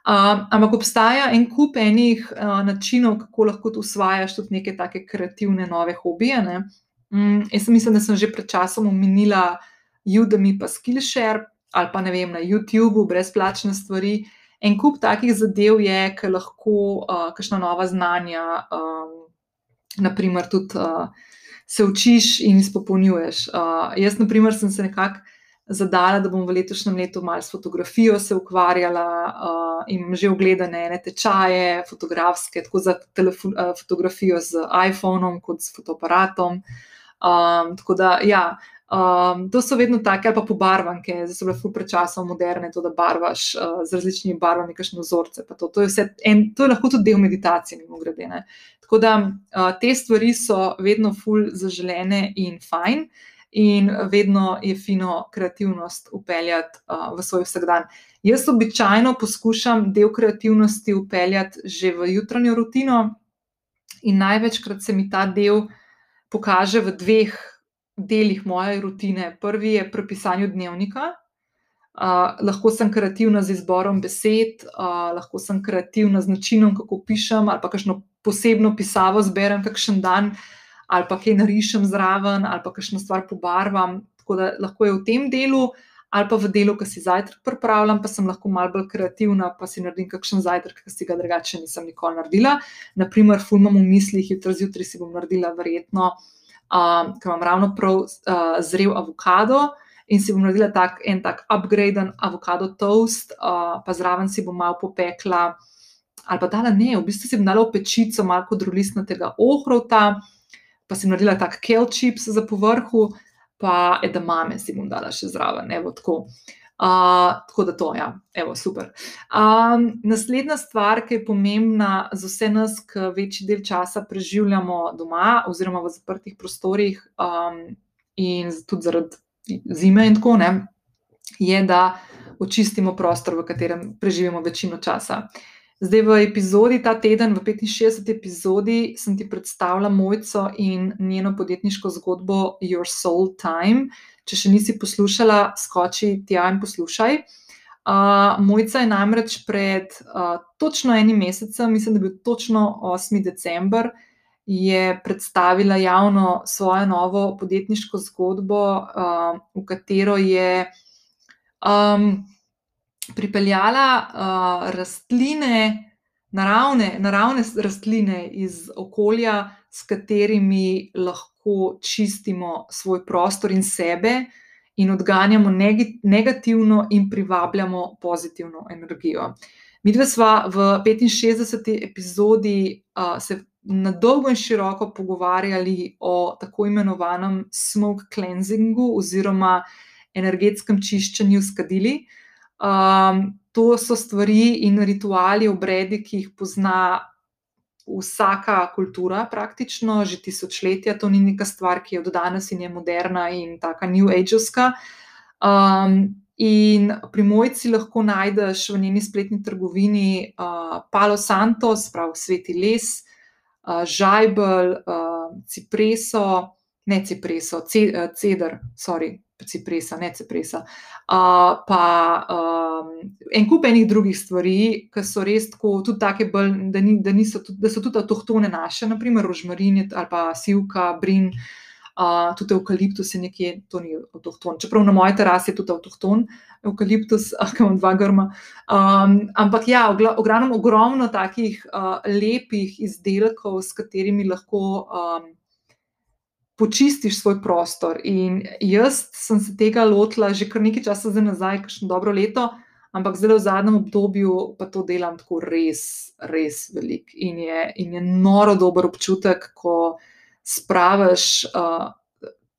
Uh, ampak obstaja en kup enih uh, načinov, kako lahko usvajaš tudi neke take kreativne nove hobije. Um, jaz mislim, da sem že pred časom omenila Udemy, pa Skillshare ali pa ne vem na YouTubu, brezplačne stvari. En kup takih zadev je, ki lahko uh, kakšna nova znanja, um, naprimer, tudi uh, se učiš in izpopolnjuješ. Uh, jaz, naprimer, sem se nekako zadala, da bom v letošnjem letu malo s fotografijo se ukvarjala uh, in že ogledane ene tečaje, fotografske, tako za telefon, uh, fotografijo z iPhonom, kot s fotoaparatom. Um, tako da, ja, um, to so vedno take, ali pa pobarvanke, zdaj so bile fu prečasov moderne, to, da barvaš uh, z različnimi barvami, kakšne vzorce. To, to, je en, to je lahko tudi del meditacije, mimo grede. Ne. Tako da uh, te stvari so vedno ful zaželene in fajn in vedno je fino kreativnost upeljati uh, v svoj vsakdan. Jaz običajno poskušam del kreativnosti upeljati že v jutranjo rutino, in največkrat se mi ta del pokaže v dveh delih moje rutine. Prvi je pri pisanju dnevnika. Uh, lahko sem kreativna z izborom besed, uh, lahko sem kreativna z načinom, kako pišem, ali pa kakšno posebno pisavo zberem, kakšen dan, uh, ali pa kaj narišem zraven, ali pa kakšno stvar pobarvam. Tako da lahko je v tem delu, ali pa v delu, ki si zajtrk pripravljam, pa sem lahko malo bolj kreativna, pa si naredim kakšen zajtrk, ki si ga drugače nisem nikoli naredila. Naprimer, fulmam v mislih, jutri zjutraj si bom naredila verjetno, um, ker imam ravno prav uh, zrel avokado. In si bom naredila tak, en tak upgraden avokado toast, uh, pa zraven si bom malo popekla ali pa dala ne, v bistvu sem dala v pečico malo drolistnega ohrovta, pa sem naredila tak kel čips za povrhu, pa edamame si bom dala še zraven, evo tako. Uh, tako da to, ja, evo, super. Um, naslednja stvar, ki je pomembna za vse nas, ki večji del časa preživljamo doma, oziroma v zaprtih prostorih, um, in tudi zaradi zime, in tako naprej, je, da očistimo prostor, v katerem preživimo večino časa. Zdaj, v epizodi ta teden, v 65. epizodi, sem ti predstavila Mojco in njeno podjetniško zgodbo Your Soul Time. Če še nisi poslušala, skoči tja in poslušaj. Uh, Mojca je namreč pred uh, točno enim mesecem, mislim, da je bil točno 8. december, je predstavila javno svojo novo podjetniško zgodbo, uh, v katero je. Um, pripeljala uh, rastline, naravne, naravne rastline iz okolja, s katerimi lahko čistimo svoj prostor in sebe, in odganjamo negativno in privabljamo pozitivno energijo. Mi dve smo v 65. epizodi uh, se na dolgo in široko pogovarjali o tako imenovanem smoke cleansingu oziroma energetskem čiščenju s kadili. Uh, Um, to so stvari in rituali, obredi, ki jih pozna vsaka kultura, praktično že tisočletja. To ni neka stvar, ki je od danes in je moderna in tako New Ageovska. Um, in pri mojci lahko najdeš v njeni spletni trgovini uh, Palo Santo, sprav sveti les, uh, žajbel, uh, cipreso, ne cipreso, cedar, sorry, cipresa, ne cipresa, uh, pa um, en kup enih drugih stvari, ki so res tako, tudi take, bolj, da, ni, da, niso, da so tudi avtohtone naše, naprimer rožmarin ali pa sivka, brin. Uh, tudi eukaliptus je nekje, to ni avtohton. Čeprav na moji terasi je tudi avtohton, eukaliptus, ah, imam dva grma. Um, ampak ja, ogromno, ogromno takih uh, lepih izdelkov, s katerimi lahko um, počistiš svoj prostor. In jaz sem se tega lotila že kar nekaj časa nazaj, kakšno dobro leto, ampak zdaj v zadnjem obdobju pa to delam tako res, res velik. In je, in je noro dober občutek, ko spraviš uh,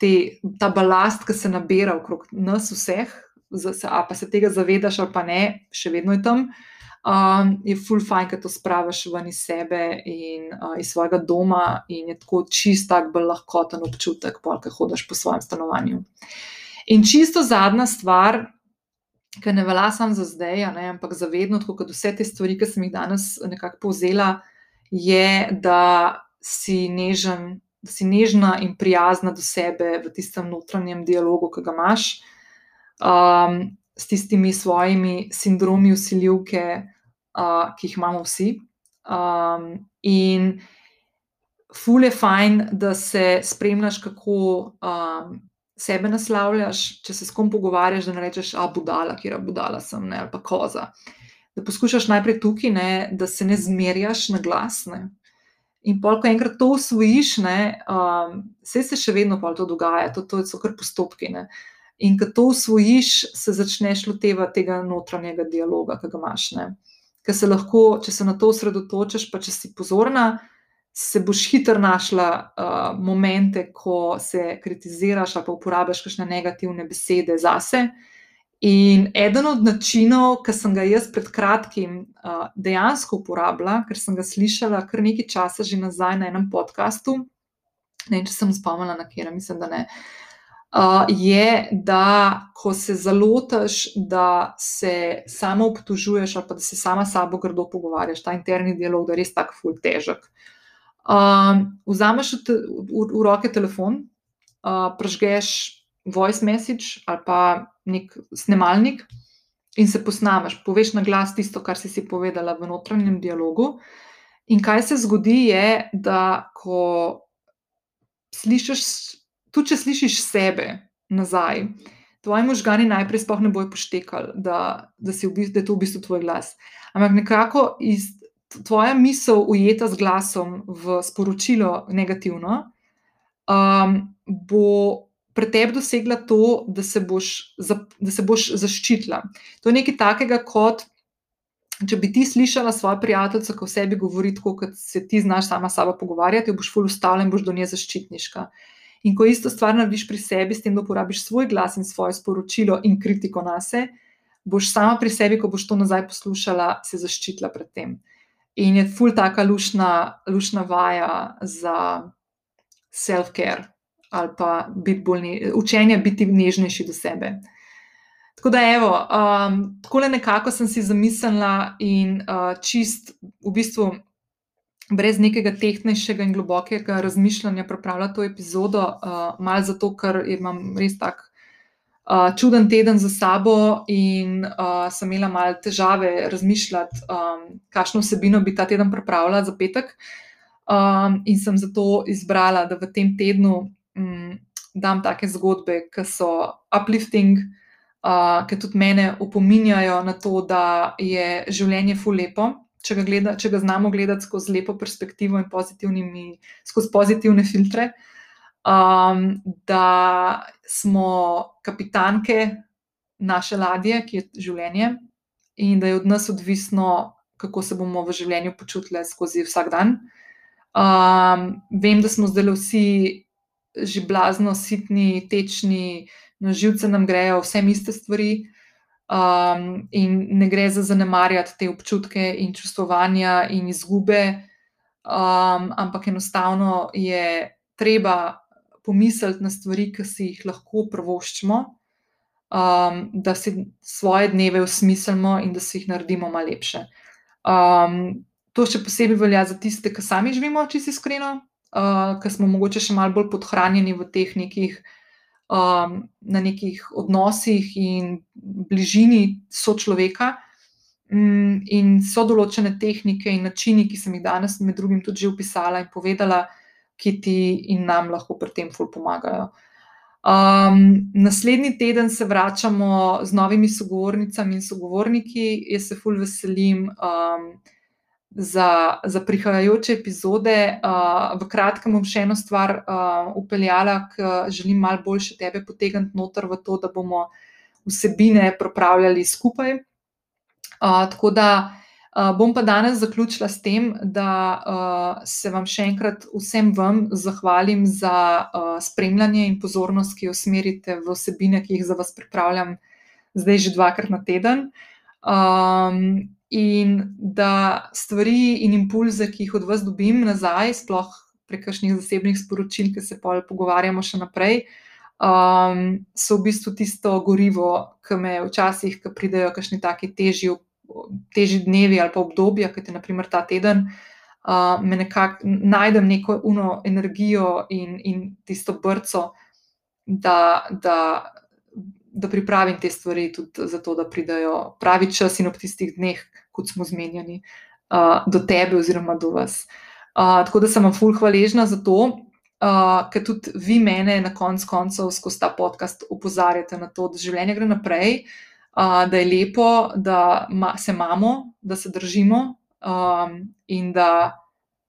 te, ta balast, ki se nabira okrog nas vseh. A pa se tega zavedaš, ali pa ne, še vedno je tam. Uh, um, je full fajn, da to spraviš ven iz sebe in uh, iz svojega doma, in je tako čist, tako bolj lahkoten občutek, polk hodiš po svojem stanovanju. In čisto zadnja stvar, ki ne velja samo za zdaj, ne, ampak za vedno, tako kot vse te stvari, ki sem jih danes nekako povzela, je, da si nežen. Da si nežna in prijazna do sebe v tistem notranjem dialogu, ki ga imaš. Um, s tistimi svojimi sindromi usiljivke, uh, ki jih imamo vsi. Um, in ful je fajn, da se spremljaš, kako um, sebe naslavljaš, če se s kom pogovarjaš, da ne rečeš, a budala, kjer je budala sem, ne, ali pa koza. Da poskušaš najprej tukaj, ne, da se ne zmerjaš na glasne. In pol, ko enkrat to usvojiš, ne, um, vse se še vedno to dogaja, to, to so kar postopki. Ne. In ko to usvojiš, se začneš lotevati tega notranjega dialoga, ki ga imaš. Ker se lahko, če se na to osredotočiš, pa če si pozorna, se boš hitro našla uh, momente, ko se kritiziraš ali pa uporabiš kakšne negativne besede zase. In eden od načinov, ki sem ga jaz pred kratkim uh, dejansko uporabljala, ker sem ga slišala kar nekaj časa že nazaj na enem podkastu, ne vem, če sem spomnila na kjer, mislim, da ne. Uh, je, da ko se zalotaš, da se samo obtožuješ, ali pa da se sama s sabo grdo pogovarjaš, ta interni dialog, da je res tako ful težek. Um, vzameš v, v, v roke telefon, uh, prežgeš voice message ali pa nek snemalnik in se posnameš, poveš na glas tisto, kar si si povedala v notranjem dialogu. In kaj se zgodi, je, da ko slišiš tudi če slišiš sebe nazaj, tvoji možgani najprej sploh ne bojo poštekali, da, da, v bistvu, da je to v bistvu tvoj glas. Ampak nekako iz tvoja misel ujeta z glasom v sporočilo negativno, um, bo. Pri tebi dosegla to, da se, boš, da se boš zaščitila. To je nekaj takega, kot če bi ti slišala svojo prijateljico, ko v sebi govori tako, kot se ti znaš sama s sabo pogovarjati, boš ful ustavljen in boš do nje zaščitniška. In ko isto stvar narediš pri sebi, s tem, da uporabiš svoj glas in svoje sporočilo in kritiko na sebe, boš sama pri sebi, ko boš to nazaj poslušala, se zaščitila pred tem. In je ful taka lušna, lušna vaja za self-care ali pa biti bolj ne, učenje biti nežnejši do sebe. Tako da, evo, um, tako le nekako sem si zamislila in uh, čist v bistvu brez nekega tehnejšega in globokega razmišljanja pripravila to epizodo, uh, malo zato, ker imam res tak uh, čuden teden za sabo in uh, sem imela malo težave razmišljati, um, kakšno vsebino bi ta teden pripravila za petek. Um, in sem zato izbrala, da v tem tednu um, dam take zgodbe, ki so uplifting, uh, ki tudi mene opominjajo na to, da je življenje fulepo. Če ga, gleda, če ga znamo gledati skozi lepo perspektivo in skozi pozitivne filtre, um, da smo kapitanke naše ladje, ki je življenje, in da je od nas odvisno, kako se bomo v življenju počutili skozi vsak dan. Um, vem, da smo zdaj vsi že blazno, sitni, tečni, na živce nam grejo vse iste stvari. Um, in ne gre za zanemarjati te občutke in čustvovanja in izgube, um, ampak enostavno je treba pomisliti na stvari, ki si jih lahko prvoščimo, um, da si svoje dneve usmislimo in da si jih naredimo malo lepše. Um, to še posebej velja za tiste, ki sami živimo, če si iskreno, uh, ki smo mogoče še malo bolj podhranjeni v teh nekih. Um, na nekih odnosih in bližini sočloveka, um, in so določene tehnike in načini, ki sem jih danes, med drugim, tudi že opisala in povedala, ki ti in nam lahko pri tem ful pomagajo. Um, naslednji teden se vračamo z novimi sogovornicami in sogovorniki. Jaz se ful veselim um, za, za prihajajoče epizode. Uh, v kratkem bom še eno stvar uh, upeljala, ker želim malo boljše tebe potegniti noter v to, da bomo vsebine pripravljali skupaj. Uh, tako da. Uh, bom pa danes zaključila s tem, da uh, se vam še enkrat vsem vam zahvalim za uh, spremljanje in pozornost, ki jo usmerite v vsebine, ki jih za vas pripravljam zdaj že dvakrat na teden. Um, in da stvari in impulze, ki jih od vas dobim nazaj, sploh prek kakšnih zasebnih sporočil, ki se pa pogovarjamo še naprej, um, so v bistvu tisto gorivo, ki me včasih, ki pridejo kakšni taki težji težji dnevi ali pa obdobja, kot je naprimer ta teden, uh, me nekako najdem neko uno energijo in, in tisto brco, da, da, da pripravim te stvari tudi zato, da pridajo pravi čas in ob tistih dneh, kot smo zmenjeni, uh, do tebe oziroma do vas. Uh, tako da sem vam fulh hvaležna za to. Uh, ker tudi vi mene na koncu koncev skozi ta podcast opozarjate na to, da življenje gre naprej, uh, da je lepo, da se imamo, da se držimo um, in da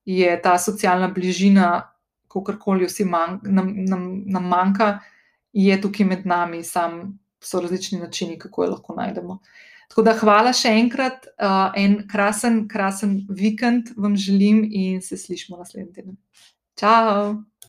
je ta socialna bližina, kako koli vsi man, nam, nam, nam manjka, je tukaj med nami, sam so različni načini, kako jo lahko najdemo. Tako da hvala še enkrat, uh, en krasen, krasen vikend vam želim in se slišmo naslednji teden. Ciao!